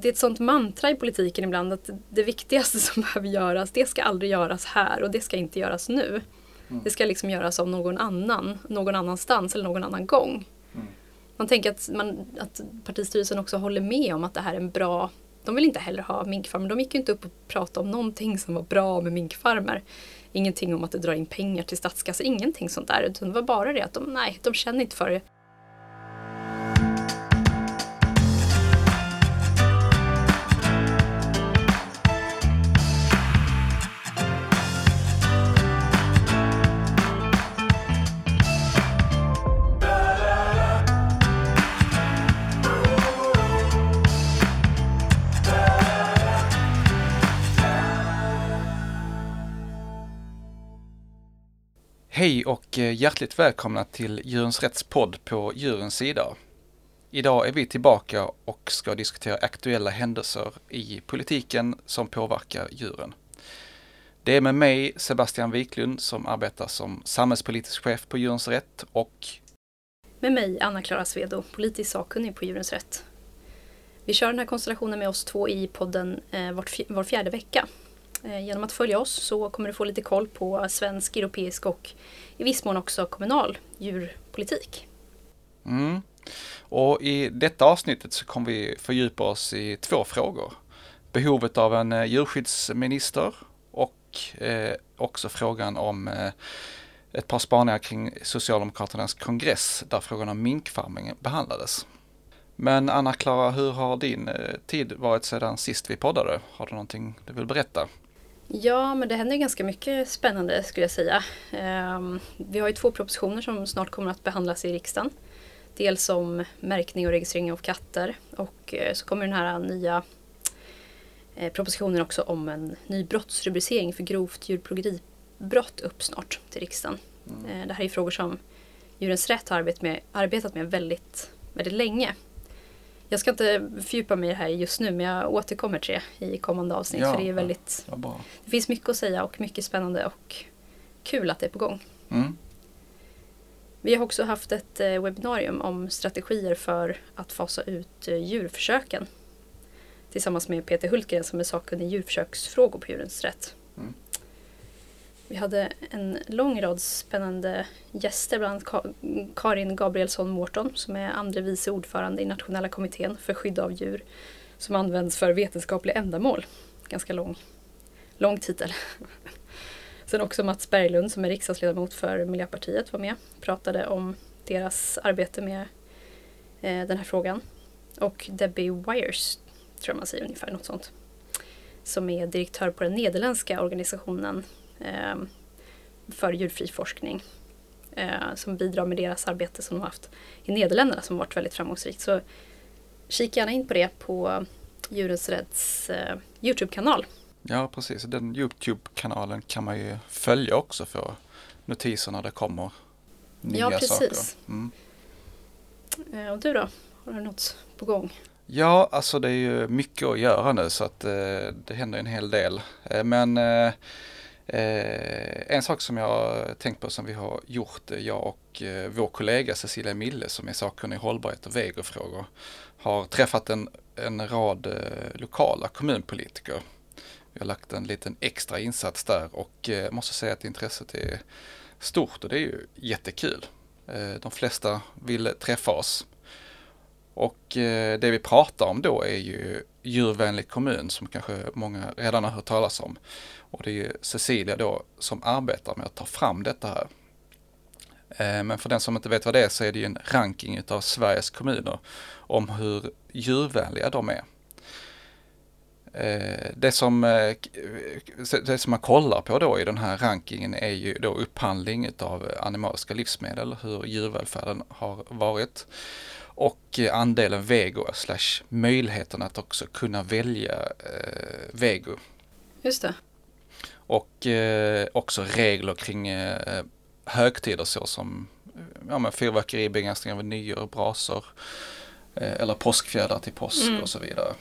det är ett sånt mantra i politiken ibland att det viktigaste som behöver göras, det ska aldrig göras här och det ska inte göras nu. Mm. Det ska liksom göras av någon annan, någon annanstans eller någon annan gång. Mm. Man tänker att, man, att partistyrelsen också håller med om att det här är en bra de vill inte heller ha minkfarmer. De gick ju inte upp och pratade om någonting som var bra med minkfarmer. Ingenting om att det drar in pengar till statskassan, ingenting sånt där. Utan det var bara det att de, nej, de känner inte för det. Hej och eh, hjärtligt välkomna till Djurens Rätts podd på Djurens sida. Idag är vi tillbaka och ska diskutera aktuella händelser i politiken som påverkar djuren. Det är med mig Sebastian Wiklund som arbetar som samhällspolitisk chef på Djurens Rätt och med mig Anna-Klara Svedo, politisk sakkunnig på Djurens Rätt. Vi kör den här konstellationen med oss två i podden eh, var fjärde vecka Eh, genom att följa oss så kommer du få lite koll på svensk, europeisk och i viss mån också kommunal djurpolitik. Mm. Och i detta avsnittet så kommer vi fördjupa oss i två frågor. Behovet av en eh, djurskyddsminister och eh, också frågan om eh, ett par spaningar kring Socialdemokraternas kongress där frågan om minkfarming behandlades. Men Anna-Klara, hur har din eh, tid varit sedan sist vi poddade? Har du någonting du vill berätta? Ja, men det händer ganska mycket spännande skulle jag säga. Um, vi har ju två propositioner som snart kommer att behandlas i riksdagen. Dels om märkning och registrering av katter och uh, så kommer den här nya uh, propositionen också om en ny brottsrubricering för grovt djurplågeribrott upp snart till riksdagen. Mm. Uh, det här är frågor som Djurens Rätt har arbetat med, arbetat med väldigt, väldigt länge. Jag ska inte fördjupa mig i det här just nu men jag återkommer till det i kommande avsnitt. Ja, för det är väldigt ja, Det finns mycket att säga och mycket spännande och kul att det är på gång. Mm. Vi har också haft ett eh, webbinarium om strategier för att fasa ut eh, djurförsöken. Tillsammans med Peter Hultgren som är sakkunnig i djurförsöksfrågor på Djurens Rätt. Mm. Vi hade en lång rad spännande gäster, bland annat Karin Gabrielsson Mårton som är andre vice ordförande i nationella kommittén för skydd av djur som används för vetenskapliga ändamål. Ganska lång, lång titel. Sen också Mats Berglund som är riksdagsledamot för Miljöpartiet var med och pratade om deras arbete med eh, den här frågan. Och Debbie Wires, tror jag man säger ungefär, något sånt. Som är direktör på den nederländska organisationen för djurfri forskning. Eh, som bidrar med deras arbete som de har haft i Nederländerna som varit väldigt framgångsrikt. Så kika gärna in på det på Djurens Rädds eh, Youtube-kanal. Ja precis, den Youtube-kanalen kan man ju följa också för notiser när det kommer nya ja, precis. saker. Mm. Eh, och du då? Har du något på gång? Ja, alltså det är ju mycket att göra nu så att eh, det händer en hel del. Eh, men eh, Eh, en sak som jag har tänkt på som vi har gjort, eh, jag och eh, vår kollega Cecilia Mille som är sakkunnig i hållbarhet och vegofrågor, har träffat en, en rad eh, lokala kommunpolitiker. Vi har lagt en liten extra insats där och eh, måste säga att intresset är stort och det är ju jättekul. Eh, de flesta vill träffa oss. Och eh, det vi pratar om då är ju djurvänlig kommun som kanske många redan har hört talas om. Och det är Cecilia då som arbetar med att ta fram detta här. Eh, men för den som inte vet vad det är så är det ju en ranking utav Sveriges kommuner om hur djurvänliga de är. Eh, det som, det som man kollar på då i den här rankingen är ju då upphandling av animaliska livsmedel, hur djurvälfärden har varit och andelen vego slash möjligheten att också kunna välja eh, vego. Just det. Och eh, också regler kring eh, högtider så som ja, men fyrverkeri, begränsning av nyår, brasor eh, eller påskfjädrar till påsk mm. och så vidare.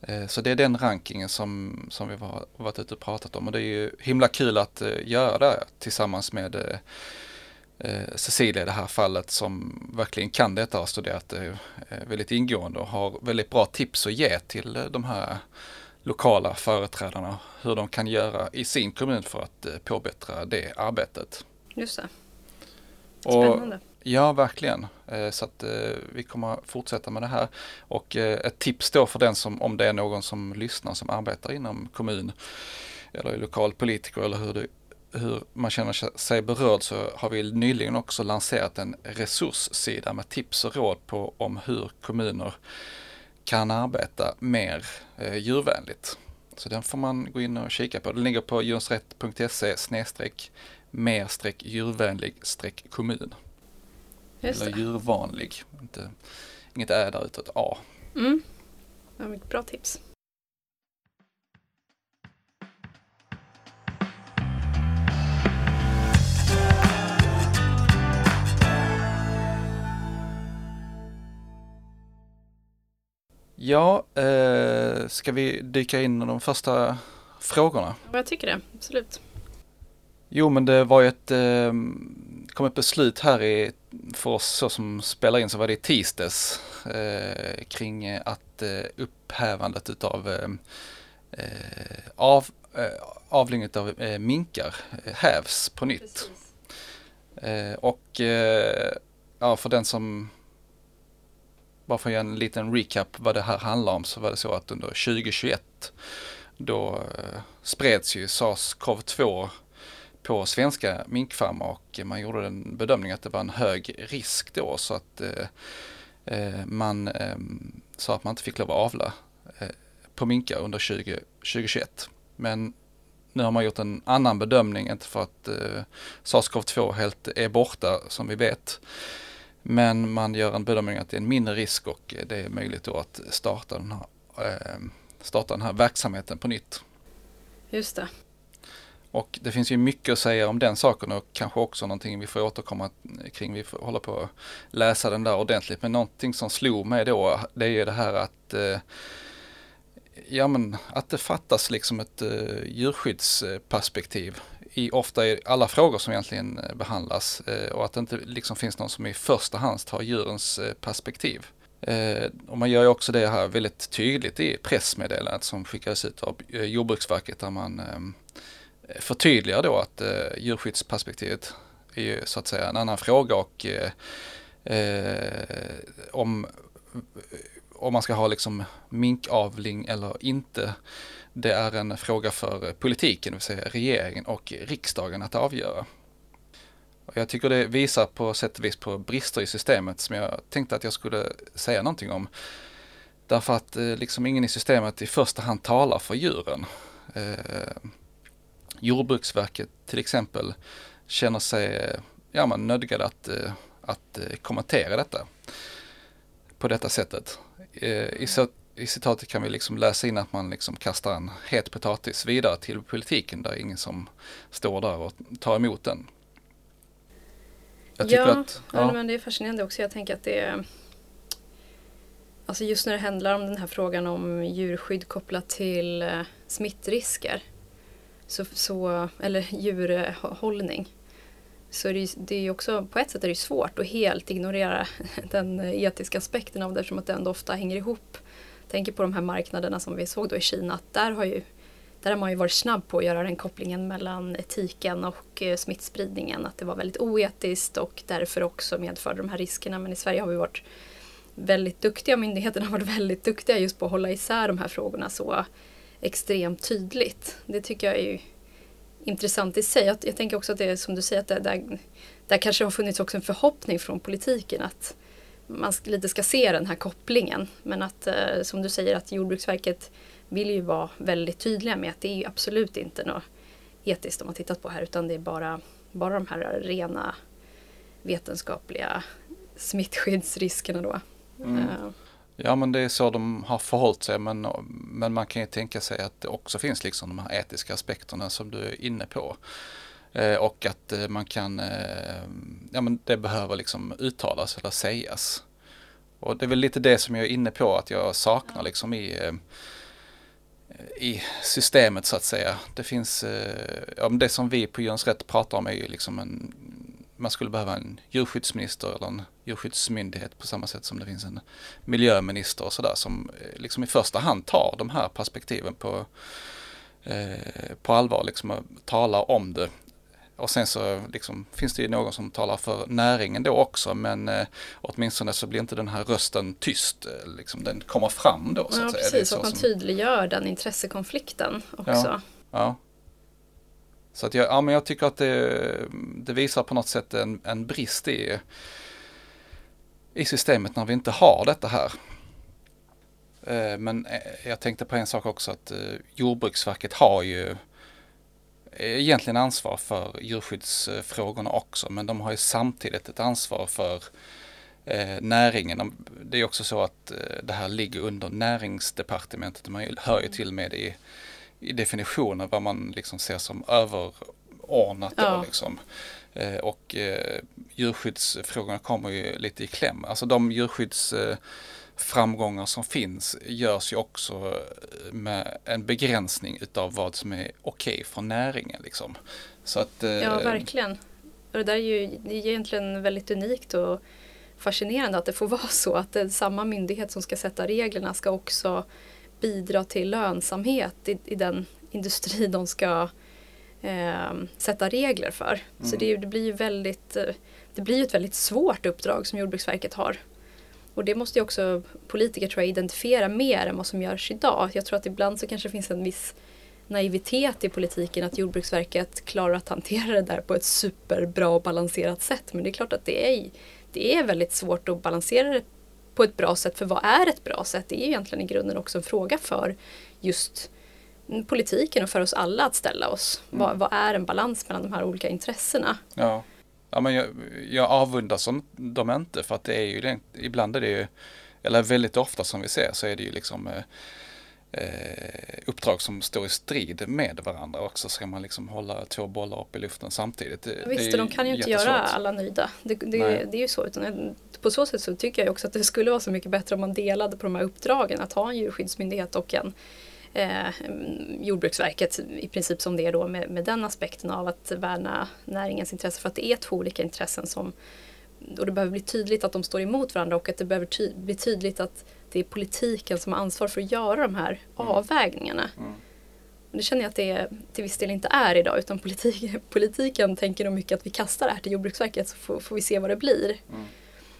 Eh, så det är den rankingen som, som vi har varit ute och pratat om och det är ju himla kul att göra det tillsammans med eh, Cecilia i det här fallet som verkligen kan detta har studerat det eh, väldigt ingående och har väldigt bra tips att ge till eh, de här lokala företrädarna hur de kan göra i sin kommun för att eh, påbättra det arbetet. Just det. Spännande. Och, ja, verkligen. Eh, så att eh, vi kommer fortsätta med det här. Och ett tips då för den som, om det är någon som lyssnar som arbetar inom kommun eller lokalpolitiker eller hur, det, hur man känner sig berörd så har vi nyligen också lanserat en resurssida med tips och råd på om hur kommuner kan arbeta mer eh, djurvänligt. Så den får man gå in och kika på. Den ligger på djursrätt.se snedstreck mer streck djurvänlig streck kommun. Eller djurvanlig. Inte, inget ä där utan ett a. Mm. Ja, bra tips. Ja, eh, ska vi dyka in i de första frågorna? Ja, jag tycker det, absolut. Jo, men det var ju ett, eh, kom ett beslut här i, för oss så som spelar in så var det i tisdags eh, kring att eh, upphävandet utav eh, eh av, eh, avlingen av eh, minkar hävs på nytt. Och ja, för den som bara för att göra en liten recap vad det här handlar om så var det så att under 2021 då eh, spreds ju SARS-CoV-2 på svenska minkfarmar och man gjorde en bedömning att det var en hög risk då så att eh, eh man eh, sa att man inte fick lov att avla eh, på minkar under 20, 2021. Men nu har man gjort en annan bedömning, inte för att eh, SARS-CoV-2 helt är borta som vi vet. Men man gör en bedömning att det är en mindre risk och det är möjligt då att starta den här, eh, starta den här verksamheten på nytt. Just det. Och det finns ju mycket att säga om den saken och kanske också någonting vi får återkomma kring. Vi får hålla på att läsa den där ordentligt. Men någonting som slog mig då det är ju det här att eh, ja men att det fattas liksom ett uh, djurskyddsperspektiv i ofta i alla frågor som egentligen eh, behandlas eh, och att det inte liksom finns någon som i första hand tar djurens eh, perspektiv. och man gör ju också det här väldigt tydligt i pressmeddelandet som skickades ut av Jordbruksverket där man förtydligar då att djurskyddsperspektivet är ju så att säga en annan fråga och om om man ska ha liksom minkavling eller inte. Det är en fråga för politiken, det vill säga regeringen och riksdagen att avgöra. Och jag tycker det visar på sätt och vis på brister i systemet som jag tänkte att jag skulle säga någonting om. Därför att eh, liksom ingen i systemet i första hand talar för djuren. Eh, Jordbruksverket till exempel känner sig ja, man nödgade att, eh, att eh, kommentera detta på detta sättet. Eh, I, i citatet kan vi liksom läsa in att man liksom kastar en het potatis vidare till politiken där ingen som står där och tar emot den. ja, att, ja. men det är fascinerande också. Jag tänker att det är Alltså just när det handlar om den här frågan om djurskydd kopplat till eh, smittrisker. Så, så, eller djurhållning så är det, det är också, på ett sätt är det svårt att helt ignorera den etiska aspekten av det eftersom att det ändå ofta hänger ihop. Tänker på de här marknaderna som vi såg då i Kina, att där har, ju, där har man ju varit snabb på att göra den kopplingen mellan etiken och eh, smittspridningen, att det var väldigt oetiskt och därför också medförde de här riskerna. Men i Sverige har vi varit väldigt duktiga, myndigheterna har varit väldigt duktiga just på att hålla isär de här frågorna så extremt tydligt. Det tycker jag är ju intressant i sig. Jag, jag tänker också att det är som du säger att det, där, där kanske har funnits också en förhoppning från politiken att man lite ska se den här kopplingen. Men att eh, som du säger att Jordbruksverket vill ju vara väldigt tydliga med att det är absolut inte något etiskt de har tittat på här utan det är bara, bara de här rena vetenskapliga smittskyddsriskerna då. Mm. Uh, Ja men det är så de har förhållit sig men, men man kan ju tänka sig att det också finns liksom de här etiska aspekterna som du är inne på. Eh, och att eh, man kan, eh, ja men det behöver liksom uttalas eller sägas. Och det är väl lite det som jag är inne på att jag saknar liksom i, i systemet så att säga. Det finns, ja, det som vi på Jöns Rätt pratar om är ju liksom en man skulle behöva en djurskyddsminister eller en djurskyddsmyndighet på samma sätt som det finns en miljöminister och sådär som liksom i första hand tar de här perspektiven på, på allvar, liksom och talar om det. Och sen så liksom, finns det ju någon som talar för näringen då också men eh, åtminstone så blir inte den här rösten tyst, eh, liksom, den kommer fram då. Så ja, att säga. precis, så och man som- tydliggör den intressekonflikten också. Ja. Ja. Så att jag, ja, men jag tycker att det, det visar på något sätt en, en brist i, i systemet när vi inte har detta här. Eh, Men eh, jag tänkte på en sak också att eh, Jordbruksverket har ju egentligen ansvar för djurskyddsfrågorna också men de har ju samtidigt ett ansvar för eh, näringen. De- Det är också så att eh, det här ligger under näringsdepartementet. Man hör ju till med i, i definitionen vad man liksom ser som överordnat. Då, Ja. liksom. eh, och eh, djurskyddsfrågorna kommer ju lite i kläm. Alltså de eh, framgångar som finns görs ju också eh, med en begränsning utav vad som är okej för näringen. Liksom. Så att, eh, Ja, verkligen. Och det där är ju det är egentligen väldigt unikt och fascinerande att det får vara så att det samma myndighet som ska sätta reglerna ska också bidra till lönsamhet i, i den industri de ska eh, sätta regler för. Så Mm. det, är ju- det blir ju väldigt, eh, det blir ett väldigt svårt uppdrag som Jordbruksverket har. Och det måste ju också politiker tror jag identifiera mer än vad som görs idag. Jag tror att ibland så kanske det finns en viss naivitet i politiken att Jordbruksverket klarar att hantera det där på ett superbra och balanserat sätt. Men det är klart att det är, det är väldigt svårt att balansera det på ett bra sätt. För vad är ett bra sätt? Det är ju egentligen i grunden också en fråga för just politiken och för oss alla att ställa oss. Vad, vad är en balans mellan de här olika intressena? Ja, ja men jag, jag avundas dem inte för att det är ju ibland är det ju, eller väldigt ofta som vi ser så är det ju liksom eh, eh, uppdrag som står i strid med varandra också. Ska man liksom hålla två bollar upp i luften samtidigt. Det, Visst, det de kan ju inte göra alla nöjda. Det, det, det är ju så. Utan på så sätt så tycker jag också att det skulle vara så mycket bättre om man delade på de här uppdragen. Att ha en djurskyddsmyndighet och en eh, Jordbruksverket i princip som det är då med, med den aspekten av att värna näringens intresse. För att det är två olika intressen som och det behöver bli tydligt att de står emot varandra och att det behöver ty- bli tydligt att det är politiken som har ansvar för att göra de här avvägningarna. Mm. Det känner jag att det till viss del inte är idag utan politik, politiken tänker nog mycket att vi kastar det här till Jordbruksverket så får, får vi se vad det blir. Mm.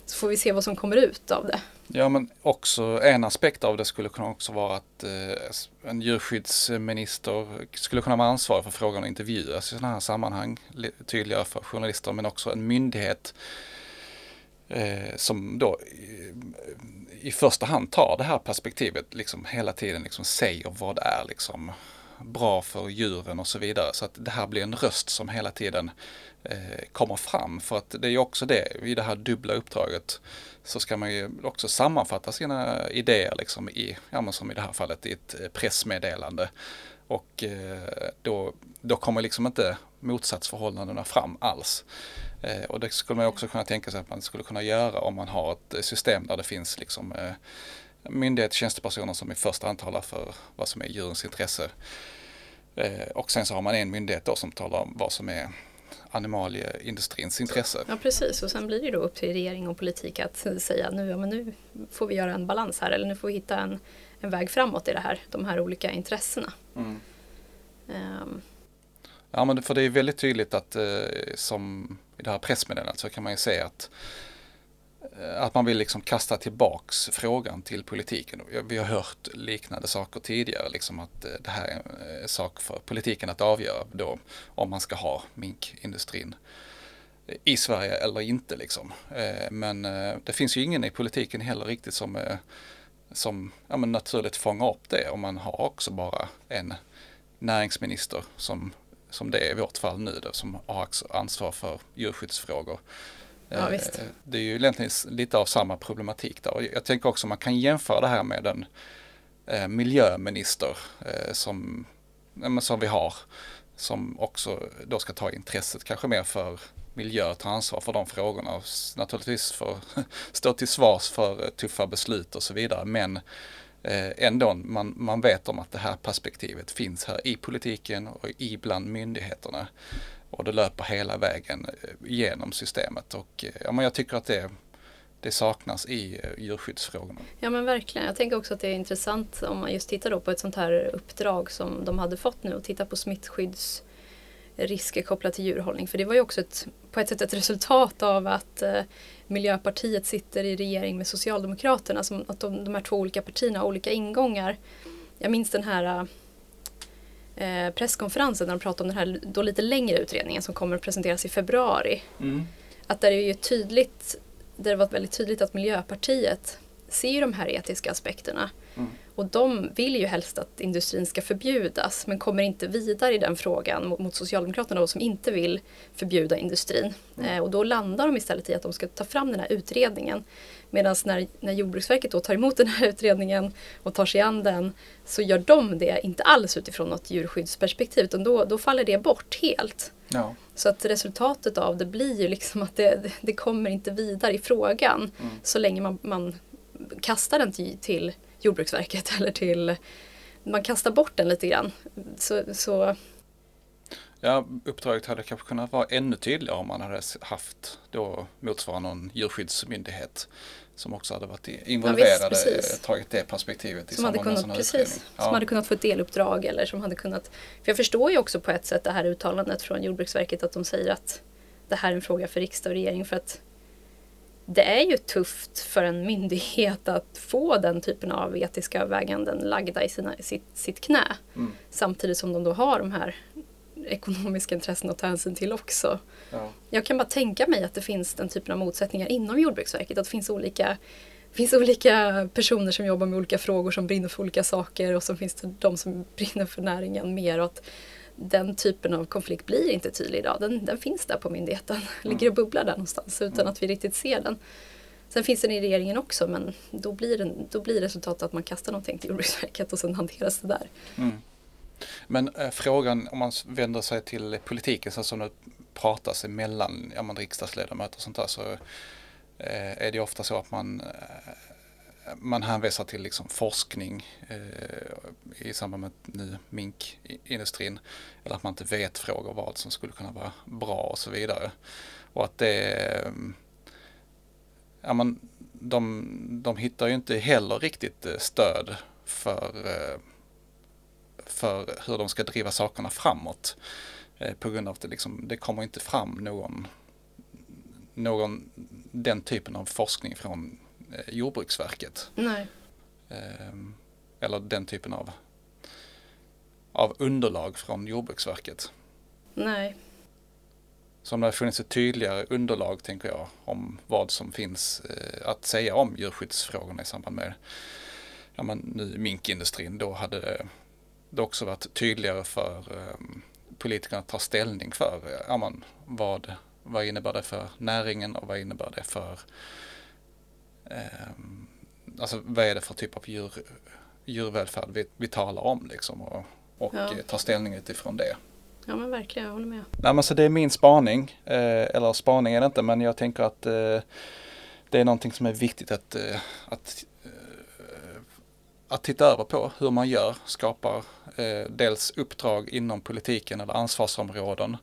Så får vi se vad som kommer ut av det. Ja men också en aspekt av det skulle kunna också vara att eh, en djurskyddsminister skulle kunna vara ansvarig för frågan och intervjuas i sådana här sammanhang. Tydligare för journalister men också en myndighet eh, som då i, i första hand tar det här perspektivet liksom hela tiden liksom säger vad är liksom bra för djuren och så vidare. Så att det här blir en röst som hela tiden komma kommer fram. För att det är ju också det, i det här dubbla uppdraget så ska man ju också sammanfatta sina idéer liksom i, ja men som i det här fallet i ett eh, pressmeddelande. Och eh, då, då kommer liksom inte motsatsförhållandena fram alls. Och det skulle man ju också kunna tänka sig att man skulle kunna göra om man har ett system där det finns liksom myndigheter, myndighetstjänstepersoner som i första hand talar för vad som är djurens intresse. Och sen så har man en myndighet då som talar om vad som är animalieindustrins intresse. Ja precis och sen blir det då upp till regering och politik att säga nu, ja, men nu får vi göra en balans här eller nu får vi hitta en, en väg framåt i det här, de här olika intressena. Mm. Ehm, Ja men för det är väldigt tydligt att eh, som i det här pressmeddelandet så kan man ju se att att man vill liksom kasta tillbaks frågan till politiken. Vi har hört liknande saker tidigare, liksom att eh, det här är en eh, sak för politiken att avgöra då om man ska ha minkindustrin eh, i Sverige eller inte liksom. Men det finns ju ingen i politiken heller riktigt som, som ja, men naturligt fångar upp det och man har också bara en näringsminister som, som det är i vårt fall nu då, som har ansvar för djurskyddsfrågor. Ja, Eh, visst. Det är ju egentligen lite av samma problematik där. Jag tänker också man kan jämföra det här med en eh, miljöminister eh, som, som vi har. Som också då ska ta intresset kanske mer för miljö, ta ansvar för de frågorna. Och naturligtvis för stå till svars för tuffa beslut och så vidare. Men ändå man, man vet om att det här perspektivet finns här i politiken och i bland myndigheterna och det löper hela vägen eh, genom systemet och eh, ja, men jag tycker att det, det saknas i eh, djurskyddsfrågorna. Ja men verkligen. Jag tänker också att det är intressant om man just tittar då på ett sånt här uppdrag som de hade fått nu och titta på smittskyddsrisker kopplat till djurhållning. För det var ju också ett, på ett sätt ett resultat av att eh, Miljöpartiet sitter i regering med Socialdemokraterna. Som att de, de här två olika partierna har olika ingångar. Jag minns den här eh, presskonferensen när de pratade om den här då lite längre utredningen som kommer att presenteras i februari. Mm. Att där är ju tydligt, där det var väldigt tydligt att Miljöpartiet ser de här etiska aspekterna. Mm. Och de vill ju helst att industrin ska förbjudas men kommer inte vidare i den frågan mot, mot Socialdemokraterna då, som inte vill förbjuda industrin. Mm. Eh, och då landar de istället i att de ska ta fram den här utredningen. Medan när, när Jordbruksverket då tar emot den här utredningen och tar sig an den så gör de det inte alls utifrån något djurskyddsperspektiv utan då, då faller det bort helt. Ja. Så att resultatet av det blir ju liksom att det, det kommer inte vidare i frågan mm. så länge man, man kastar den till, till Jordbruksverket eller till man kastar bort den lite grann. Så, så Ja, uppdraget hade kanske kunnat vara ännu tydligare om man hade haft då motsvarande någon djurskyddsmyndighet som också hade varit involverade, ja, visst, tagit det perspektivet i som hade kunnat, med precis, ja. Som hade kunnat få ett deluppdrag eller som hade kunnat För jag förstår ju också på ett sätt det här uttalandet från Jordbruksverket att de säger att det här är en fråga för riksdag och regering för att det är ju tufft för en myndighet att få den typen av etiska överväganden lagda i sina, sitt, sitt knä. Mm. Samtidigt som de då har de här ekonomiska intressen att ta hänsyn till också. Ja. Jag kan bara tänka mig att det finns den typen av motsättningar inom Jordbruksverket. Att det finns olika, finns olika personer som jobbar med olika frågor som brinner för olika saker och så finns det de som brinner för näringen mer. Och att den typen av konflikt blir inte tydlig idag. Den, den finns där på myndigheten, mm. ligger och bubblar där någonstans utan mm. att vi riktigt ser den. Sen finns den i regeringen också men då blir, den, då blir resultatet att man kastar någonting till Jordbruksverket och sen hanteras det där. Mm. Men äh, frågan om man vänder sig till politiken så som det pratas emellan ja, man riksdagsledamöter och sånt där så äh, är det ofta så att man äh, man hänvisar till liksom forskning eh, i samband med nu minkindustrin. Eller att man inte vet frågor vad som skulle kunna vara bra och så vidare. Och att det eh, ja, man, de, de hittar ju inte heller riktigt eh, stöd för eh, för hur de ska driva sakerna framåt. Eh, på grund av att det, liksom, det kommer inte fram någon, någon den typen av forskning från Jordbruksverket. Nej. Eh, eller den typen av, av underlag från Jordbruksverket. Nej. Så om det har funnits ett tydligare underlag, tänker jag, om vad som finns eh, att säga om djurskyddsfrågorna i samband med ja, men nu minkindustrin, då hade det det också varit tydligare för um, politikerna att ta ställning för ja, man, vad, vad innebär det för näringen och vad innebär det för alltså vad är det för typ av djur, djurvälfärd vi, vi talar om liksom och, och ja. ta ställning utifrån det. Ja men verkligen, jag håller med. Nej men så det är min spaning, eh, eller spaning är det inte men jag tänker att eh, det är någonting som är viktigt att, eh, att att titta över på hur man gör, skapar eh, dels uppdrag inom politiken eller ansvarsområden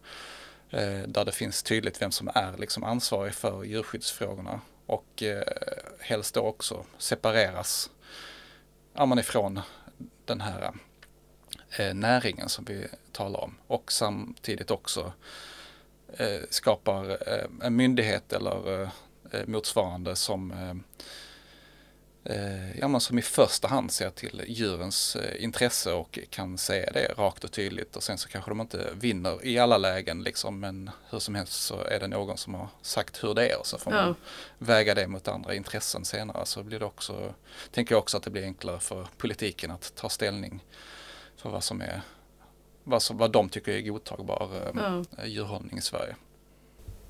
eh, där det finns tydligt vem som är liksom ansvarig för djurskyddsfrågorna och eh, helst då också separeras ja, man ifrån den här eh, näringen som vi talar om. Och samtidigt också eh, skapar eh, en myndighet eller eh, eh motsvarande som eh, ja, men som i första hand ser till djurens eh, intresse och kan säga det rakt och tydligt och sen så kanske de inte vinner i alla lägen liksom men hur som helst så är det någon som har sagt hur det är och så får ja. man väga det mot andra intressen senare så blir det också, tänker jag också att det blir enklare för politiken att ta ställning för vad som är vad, som, vad de tycker är godtagbar eh, ja. djurhållning i Sverige.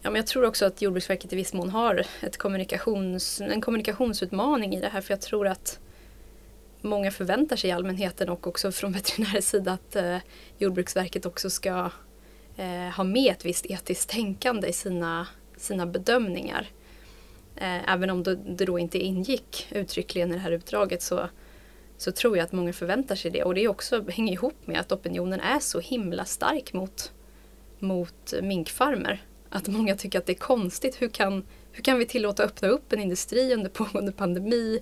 Ja, men jag tror också att Jordbruksverket i viss mån har ett kommunikations, en kommunikationsutmaning i det här för jag tror att många förväntar sig i allmänheten och också från veterinärers sida att eh, Jordbruksverket också ska eh, ha med ett visst etiskt tänkande i sina, sina bedömningar. Eh, även om det, det då inte ingick uttryckligen i det här utdraget så, så tror jag att många förväntar sig det och det också hänger ihop med att opinionen är så himla stark mot mot minkfarmer. Att många tycker att det är konstigt. Hur kan, hur kan vi tillåta öppna upp en industri under pågående pandemi?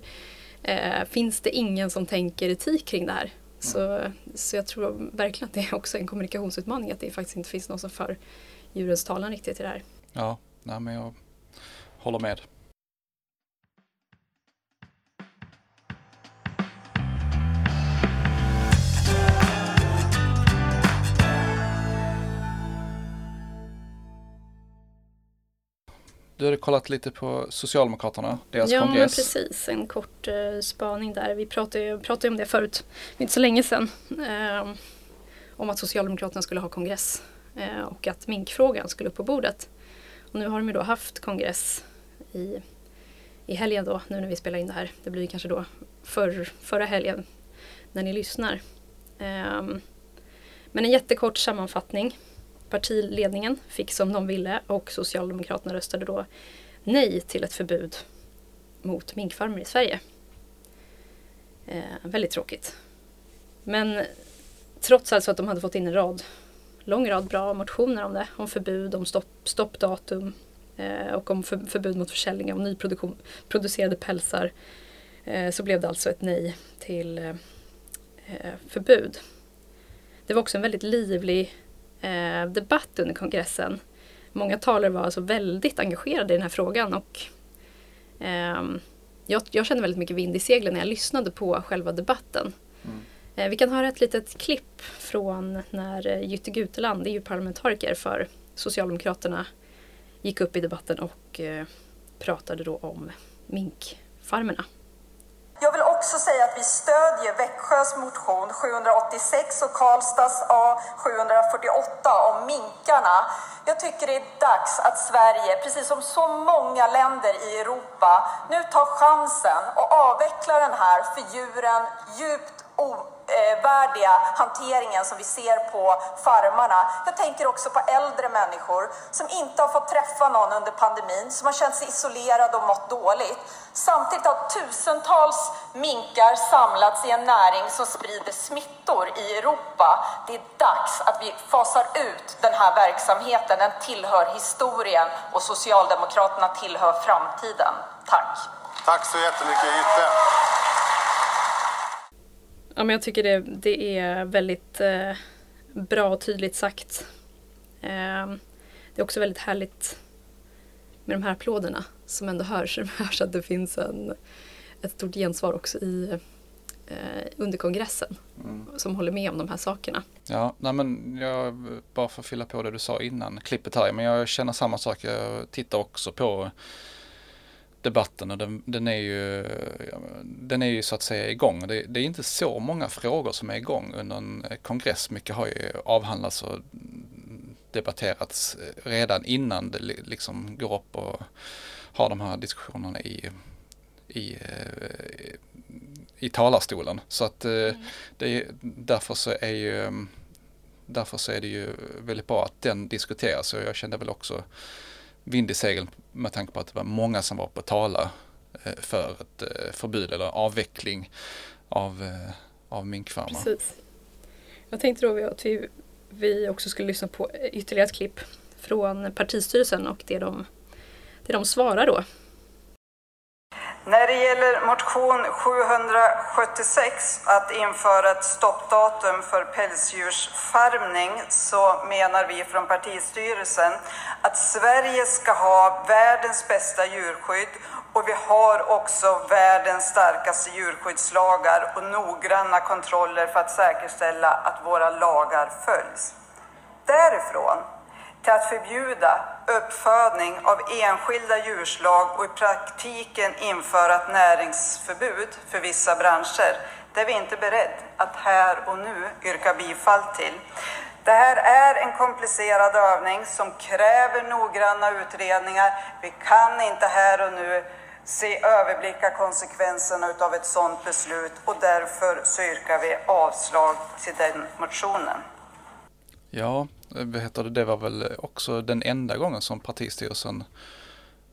Eh, finns det ingen som tänker etik kring det här? Så, så jag tror verkligen att det är också en kommunikationsutmaning att det faktiskt inte finns någon som för djurens talan riktigt i det här. Ja, nej, men jag håller med. Du hade kollat lite på Socialdemokraterna, deras ja, kongress. Ja, precis. En kort uh, spaning där. Vi pratade ju pratade om det förut, inte så länge sedan. Uh, om att Socialdemokraterna skulle ha kongress uh, och att minkfrågan skulle upp på bordet. Och nu har de ju då haft kongress i, i helgen då, nu när vi spelar in det här. Det blir kanske då för, förra helgen när ni lyssnar. Um, men en jättekort sammanfattning partiledningen fick som de ville och Socialdemokraterna röstade då nej till ett förbud mot minkfarmer i Sverige. Eh, väldigt tråkigt. Men trots alltså att de hade fått in en rad, lång rad bra motioner om det, om förbud, om stopp, stoppdatum eh, och om för, förbud mot försäljning av nyproducerade pälsar eh, så blev det alltså ett nej till eh, eh förbud. Det var också en väldigt livlig eh, debatt under kongressen. Många talare var alltså väldigt engagerade i den här frågan och eh, jag, jag, kände väldigt mycket vind i seglen när jag lyssnade på själva debatten. Mm. Eh, vi kan höra ett litet klipp från när eh, Jytte Guteland, EU-parlamentariker för Socialdemokraterna, gick upp i debatten och eh, pratade då om minkfarmerna. Jag vill också säga vi stödjer Växjös motion 786 och Karlstads A748 om minkarna. Jag tycker det är dags att Sverige, precis som så många länder i Europa, nu tar chansen och avvecklar den här för djuren djupt Eh, ovärdiga hanteringen som vi ser på farmarna. Jag tänker också på äldre människor som inte har fått träffa någon under pandemin, som har känt sig isolerade och mått dåligt. Samtidigt har tusentals minkar samlats i en näring som sprider smittor i Europa. Det är dags att vi fasar ut den här verksamheten. Den tillhör historien och Socialdemokraterna tillhör framtiden. Tack! Tack så jättemycket Jytte! Ja, men jag tycker det, det är väldigt eh, bra och tydligt sagt. Eh, det är också väldigt härligt med de här applåderna som ändå hörs. Det hörs att det finns en, ett stort gensvar också i, eh, under kongressen mm. som håller med om de här sakerna. Ja, nej men jag, bara för att fylla på det du sa innan klippet här, men jag känner samma sak. Jag tittar också på debatten och den, den, är ju, den är ju så att säga igång. Det, det är inte så många frågor som är igång under en kongress. Mycket har ju avhandlats och debatterats redan innan det liksom går upp och har de här diskussionerna i, i, i talarstolen. Så att mm. det, därför så är ju därför så är det ju väldigt bra att den diskuteras och jag kände väl också vind i seglen med tanke på att det var många som var på tala eh, för ett eh, förbud eller avveckling av, eh, av minkfarmar. Precis. Jag tänkte då att vi, vi också skulle lyssna på ytterligare ett klipp från partistyrelsen och det de, det de svarar då när det gäller motion 776 att införa ett stoppdatum för pälsdjursfarmning så menar vi från partistyrelsen att Sverige ska ha världens bästa djurskydd och vi har också världens starkaste djurskyddslagar och noggranna kontroller för att säkerställa att våra lagar följs. Därifrån till att förbjuda uppfödning av enskilda djurslag och i praktiken införa ett näringsförbud för vissa branscher. Det är vi inte beredd att här och nu yrka bifall till. Det här är en komplicerad övning som kräver noggranna utredningar. Vi kan inte här och nu se överblicka konsekvenserna av ett sådant beslut och därför så yrkar vi avslag till den motionen. Ja, det, var väl också den enda gången som partistyrelsen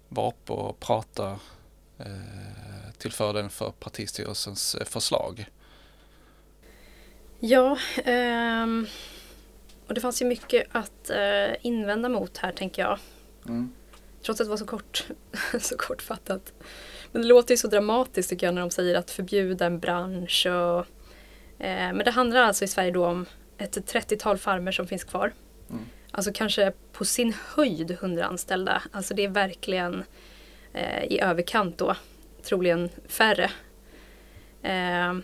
var uppe och pratade eh, till fördel för partistyrelsens eh, förslag. Ja, eh, och det fanns ju mycket att eh, invända mot här tänker jag. Mm. Trots att det var så, kort, så kortfattat. Men det låter ju så dramatiskt tycker jag när de säger att förbjuda en bransch. Och, eh, men det handlar alltså i Sverige då om ett 30-tal farmer som finns kvar. Alltså kanske på sin höjd 100 anställda. Alltså det är verkligen eh, i överkant då. Troligen färre. Eh,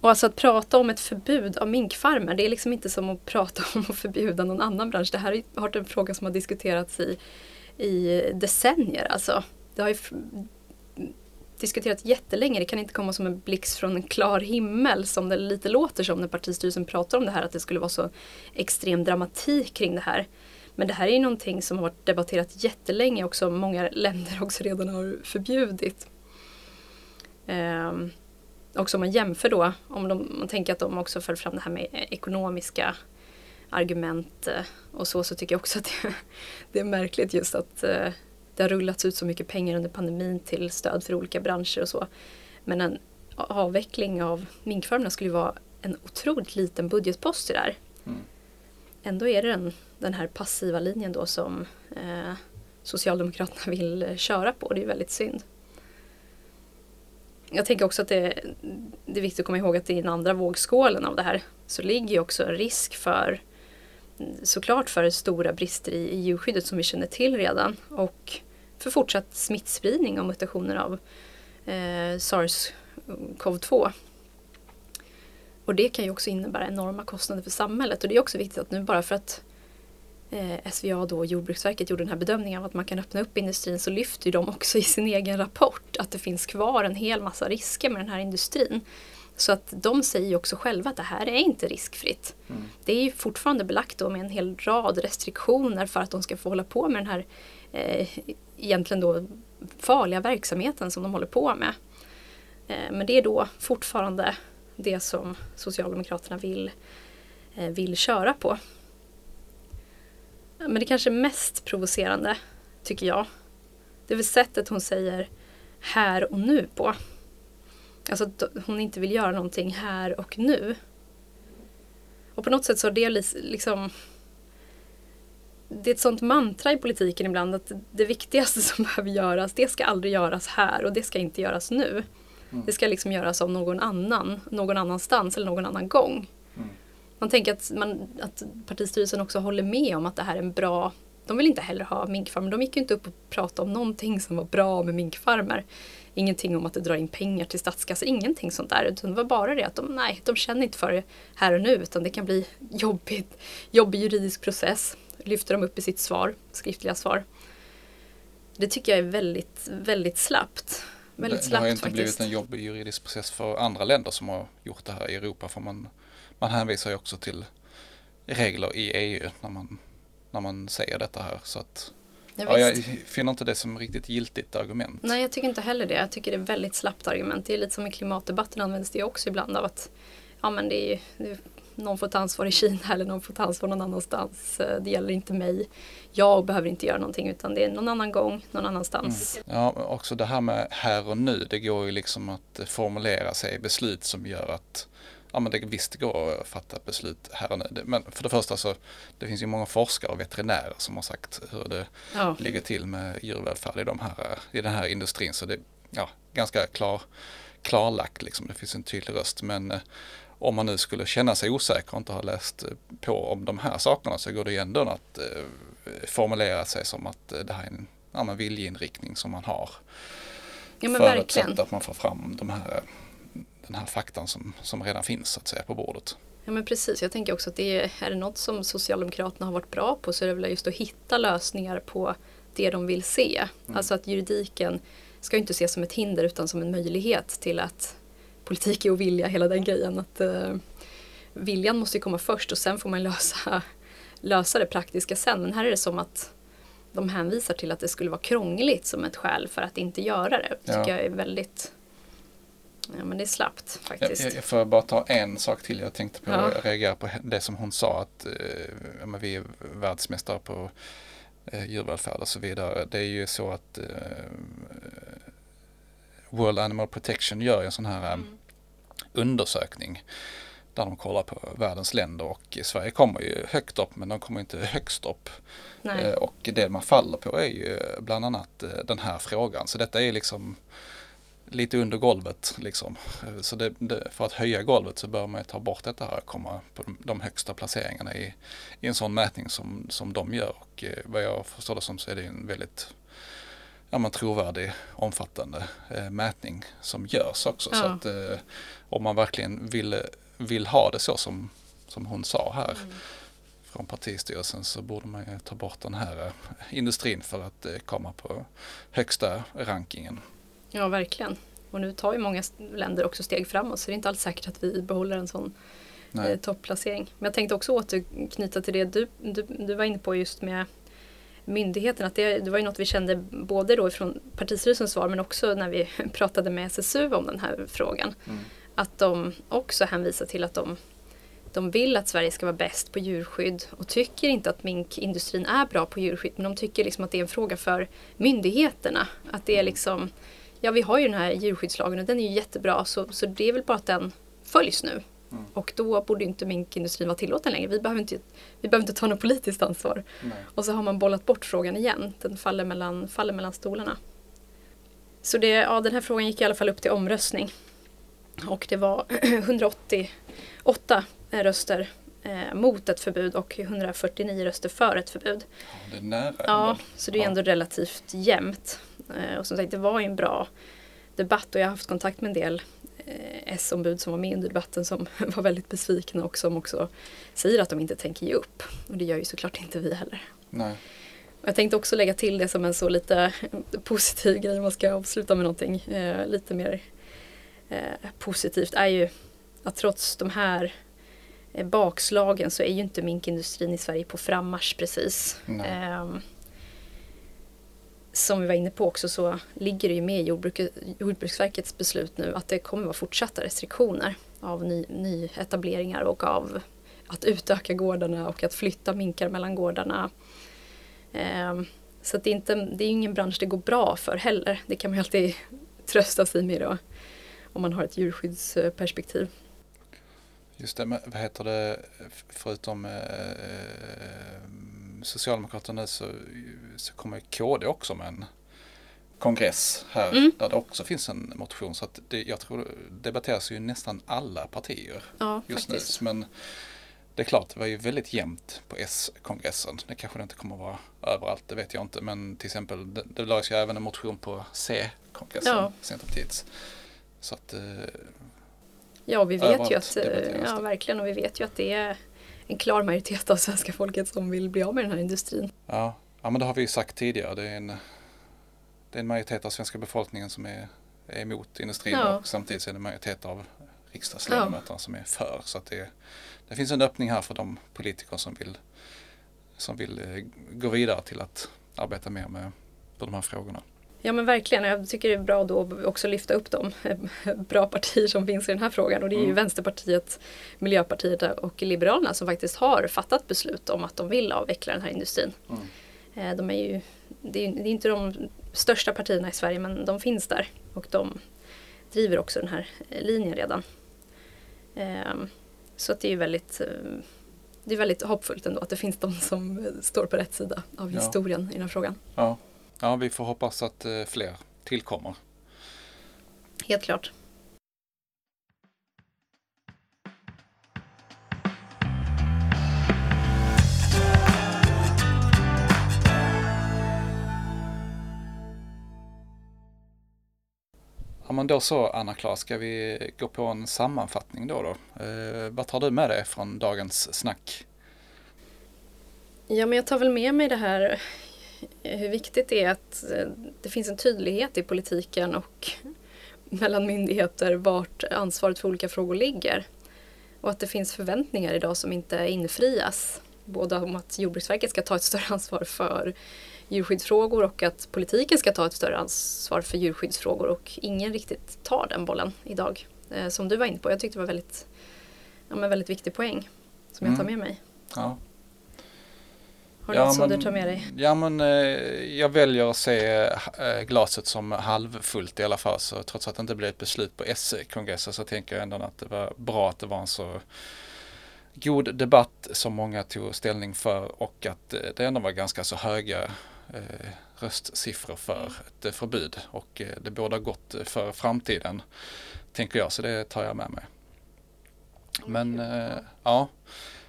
och alltså att prata om ett förbud av minkfarmer, det är liksom inte som att prata om att förbjuda någon annan bransch. Det här har varit en fråga som har diskuterats i, i decennier. Alltså. Det har ju diskuterat jättelänge. Det kan inte komma som en blixt från en klar himmel som det lite låter som när partistyrelsen pratar om det här. Att det skulle vara så extrem dramatik kring det här. Men det här är ju någonting som har varit debatterat jättelänge och som många länder också redan har förbjudit. Ehm, också om man jämför då, om de, man tänker att de också för fram det här med ekonomiska argument eh, och så, så tycker jag också att det, det är märkligt just att eh, det har rullats ut så mycket pengar under pandemin till stöd för olika branscher och så. Men en avveckling av minkfarmerna skulle vara en otroligt liten budgetpost i det här. Mm. Ändå är det den, den här passiva linjen då som eh, Socialdemokraterna vill köra på. Det är väldigt synd. Jag tänker också att det, det är viktigt att komma ihåg att i den andra vågskålen av det här så ligger ju också en risk för såklart för stora brister i, i djurskyddet som vi känner till redan och för fortsatt smittspridning och mutationer av eh, SARS-CoV-2. Och det kan ju också innebära enorma kostnader för samhället och det är också viktigt att nu bara för att eh, SVA då Jordbruksverket gjorde den här bedömningen av att man kan öppna upp industrin så lyfter de också i sin egen rapport att det finns kvar en hel massa risker med den här industrin. Så att de säger också själva att det här är inte riskfritt. Mm. Det är ju fortfarande belagt då med en hel rad restriktioner för att de ska få hålla på med den här eh, egentligen då farliga verksamheten som de håller på med. Eh, men det är då fortfarande det som Socialdemokraterna vill, eh, vill köra på. Men det kanske mest provocerande, tycker jag, det är väl sättet hon säger här och nu på. Alltså att hon inte vill göra någonting här och nu. Och på något sätt så har det liksom det är ett sånt mantra i politiken ibland att det viktigaste som behöver göras, det ska aldrig göras här och det ska inte göras nu. Mm. Det ska liksom göras av någon annan, någon annanstans eller någon annan gång. Mm. Man tänker att, man, att partistyrelsen också håller med om att det här är en bra de vill inte heller ha minkfarmer. De gick ju inte upp och pratade om någonting som var bra med minkfarmer. Ingenting om att det drar in pengar till statskassan, ingenting sånt där. Utan det var bara det att de, nej, de känner inte för det här och nu utan det kan bli jobbigt, jobbig juridisk process. Lyfter de upp i sitt svar, skriftliga svar. Det tycker jag är väldigt, väldigt slappt. Väldigt det, det har ju inte faktiskt. blivit en jobbig juridisk process för andra länder som har gjort det här i Europa. För man, man hänvisar ju också till regler i EU när man, när man säger detta här. Så att, ja, ja, jag finner inte det som riktigt giltigt argument. Nej, jag tycker inte heller det. Jag tycker det är väldigt slappt argument. Det är lite som i klimatdebatten används det också ibland av att ja, men det är, det är någon får ta ansvar i Kina eller någon får ta ansvar någon annanstans. Eh, det gäller inte mig. Jag behöver inte göra någonting utan det är någon annan gång, någon annanstans. Mm. Ja, också det här med här och nu. Det går ju liksom att formulera sig beslut som gör att ja men det visst går att fatta beslut här och nu. Men för det första så det finns ju många forskare och veterinärer som har sagt hur det ja. ligger till med djurvälfärd i, de här, i den här industrin. Så det är ja, ganska klar, klarlagt liksom. Det finns en tydlig röst. Men eh, om man nu skulle känna sig osäker och inte ha läst på om de här sakerna så går det ju ändå att eh, formulera sig som att eh, det här är en ja, viljeinriktning som man har. Ja, men Förutsatt att man får fram de här, den här faktan som, som redan finns så att säga på bordet. Ja men precis, jag tänker också att det är, är det något som Socialdemokraterna har varit bra på så är det väl just att hitta lösningar på det de vill se. Mm. Alltså att juridiken ska inte ses som ett hinder utan som en möjlighet till att politik är att vilja, hela den grejen. Att, uh, viljan måste ju komma först och sen får man lösa, lösa det praktiska sen. Men här är det som att de hänvisar till att det skulle vara krångligt som ett skäl för att inte göra det. Det tycker ja. jag är väldigt Ja men det är slappt faktiskt. Jag, jag får bara ta en sak till. Jag tänkte på, ja. reagera på det som hon sa att eh, vi är världsmästare på eh, djurvälfärd och så vidare. Det är ju så att eh, World Animal Protection gör en sån här mm. undersökning där de kollar på världens länder och Sverige kommer ju högt upp men de kommer inte högst upp. Eh, och det man faller på är ju bland annat eh, den här frågan. Så detta är liksom lite under golvet liksom. Eh, så det, det, för att höja golvet så bör man ta bort detta här och komma på de, de högsta placeringarna i, i, en sån mätning som, som de gör. Och eh, vad jag förstår det som så är det en väldigt ja, men trovärdig, omfattande eh, mätning som görs också. Ja. Så att eh, om man verkligen vill, vill ha det så som, som hon sa här mm. från partistyrelsen så borde man ju ta bort den här eh, industrin för att eh, komma på högsta rankingen. Ja, verkligen. Och nu tar ju många länder också steg framåt så det är inte alls säkert att vi behåller en sån eh, topplacering. Men jag tänkte också återknyta till det du, du, du var inne på just med myndigheten. Att det, det var ju något vi kände både då från partistyrelsens svar men också när vi pratade med SSU om den här frågan. Mm. Att de också hänvisar till att de, de vill att Sverige ska vara bäst på djurskydd och tycker inte att minkindustrin är bra på djurskydd men de tycker liksom att det är en fråga för myndigheterna. Att det är liksom, ja vi har ju den här djurskyddslagen och den är ju jättebra så, så det är väl bara att den följs nu. Mm. Och då borde inte minkindustrin vara tillåten längre. Vi behöver inte, vi behöver inte ta något politiskt ansvar. Nej. Och så har man bollat bort frågan igen. Den faller mellan, faller mellan stolarna. Så det, ja, den här frågan gick i alla fall upp till omröstning. Och det var 188 röster eh, mot ett förbud och 149 röster för ett förbud. Ja, det är nära. Ja, så det är ändå relativt jämnt. Eh, och som sagt, det var ju en bra debatt och jag har haft kontakt med en del Eh, S-ombud som var med under debatten som var väldigt besvikna och som också säger att de inte tänker ge upp. Och det gör ju såklart inte vi heller. Nej. Jag tänkte också lägga till det som en så lite positiv grej, man ska avsluta med någonting eh, lite mer eh, positivt, är ju att trots de här eh, bakslagen så är ju inte minkindustrin i Sverige på frammarsch precis. Eh, som vi var inne på också så ligger det ju med i jordbruk, Jordbruksverkets beslut nu att det kommer vara fortsatta restriktioner av ny, nyetableringar och av att utöka gårdarna och att flytta minkar mellan gårdarna. Eh, så det är, inte, det är ingen bransch det går bra för heller. Det kan man ju alltid trösta sig med då, om man har ett djurskyddsperspektiv. Just det, men vad heter det förutom eh, eh Socialdemokraterna så, så kommer KD också med en kongress här mm. där det också finns en motion. Så att det, jag tror det debatteras ju nästan alla partier ja, just faktiskt. nu. Men det är klart, det var ju väldigt jämnt på S-kongressen. Det kanske det inte kommer att vara överallt, det vet jag inte. Men till exempel, det, det lades ju även en motion på C-kongressen, ja. Centerpartiets. Så att eh, Ja, vi vet ju att, ja verkligen, och vi vet ju att det är en klar majoritet av svenska folket som vill bli av med den här industrin. Ja, ja men det har vi ju sagt tidigare. Det är en, det är en majoritet av svenska befolkningen som är, är emot industrin ja. och samtidigt är det en majoritet av riksdagsledamöterna ja. som är för. Så det, det finns en öppning här för de politiker som vill, som vill eh, gå vidare till att arbeta mer med på de här frågorna. Ja men verkligen, jag tycker det är bra då också lyfta upp de bra partier som finns i den här frågan och det är ju mm. Vänsterpartiet, Miljöpartiet och Liberalerna som faktiskt har fattat beslut om att de vill avveckla den här industrin. Mm. Eh, de är ju, det är, det är inte de största partierna i Sverige men de finns där och de driver också den här eh, linjen redan. Ehm, så att det är väldigt eh, det är väldigt hoppfullt ändå att det finns de som står på rätt sida av historien ja. i den här frågan. Ja. Ja, vi får hoppas att eh, fler tillkommer. Helt klart. Ja men då så Anna-Klara, ska vi gå på en sammanfattning då? då? Eh, vad tar du med dig från dagens snack? Ja men jag tar väl med mig det här hur viktigt det är att eh, det finns en tydlighet i politiken och mellan myndigheter vart ansvaret för olika frågor ligger. Och att det finns förväntningar idag som inte infrias. Både om att Jordbruksverket ska ta ett större ansvar för djurskyddsfrågor och att politiken ska ta ett större ansvar för djurskyddsfrågor och ingen riktigt tar den bollen idag. Eh, som du var inne på, jag tyckte det var väldigt, ja, men väldigt viktig poäng som jag tar mm. med mig. Ja. Har du Ja, något som men- du tar med dig? Ja men eh, jag väljer att se eh, glaset som halvfullt i alla fall. Så trots att det inte blev ett beslut på SE-kongressen så tänker jag ändå att det var bra att det var en så god debatt som många tog ställning för och att eh, det ändå var ganska så höga eh, röstsiffror för ett förbud. Och eh, det båda gott för framtiden tänker jag så det tar jag med mig. Men eh, ja,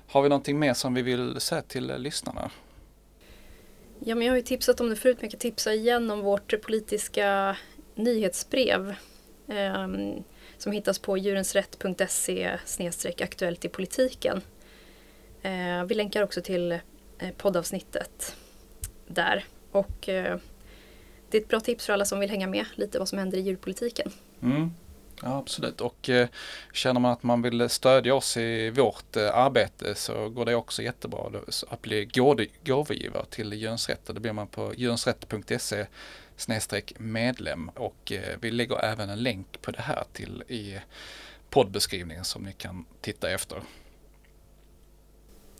har vi någonting mer som vi vill säga till lyssnarna? Ja, men jag har ju tipsat om det förut, men jag kan tipsa igen om vårt politiska nyhetsbrev eh, som hittas på djurensrätt.se aktuellt i politiken. Eh, vi länkar också till eh, poddavsnittet där. Och eh, det är ett bra tips för alla som vill hänga med lite vad som händer i djurpolitiken. Mm. Ja, absolut. Och eh, känner man att man vill stödja oss i vårt eh, arbete så går det också jättebra att bli gåvogivare till Jönsrätt. Det blir man på jönsrätt.se snedstreck medlem och eh, vi lägger även en länk på det här till i poddbeskrivningen som ni kan titta efter.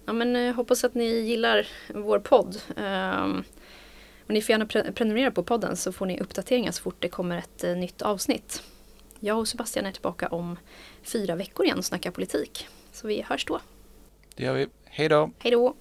Ja, men jag hoppas att ni gillar vår podd. Ehm, och ni får gärna pre- prenumerera på podden så får ni uppdateringar så fort det kommer ett eh, nytt avsnitt. Jag och Sebastian är tillbaka om fyra veckor igen och snackar politik. Så vi hörs då. Det gör vi. Hej då! Hej då!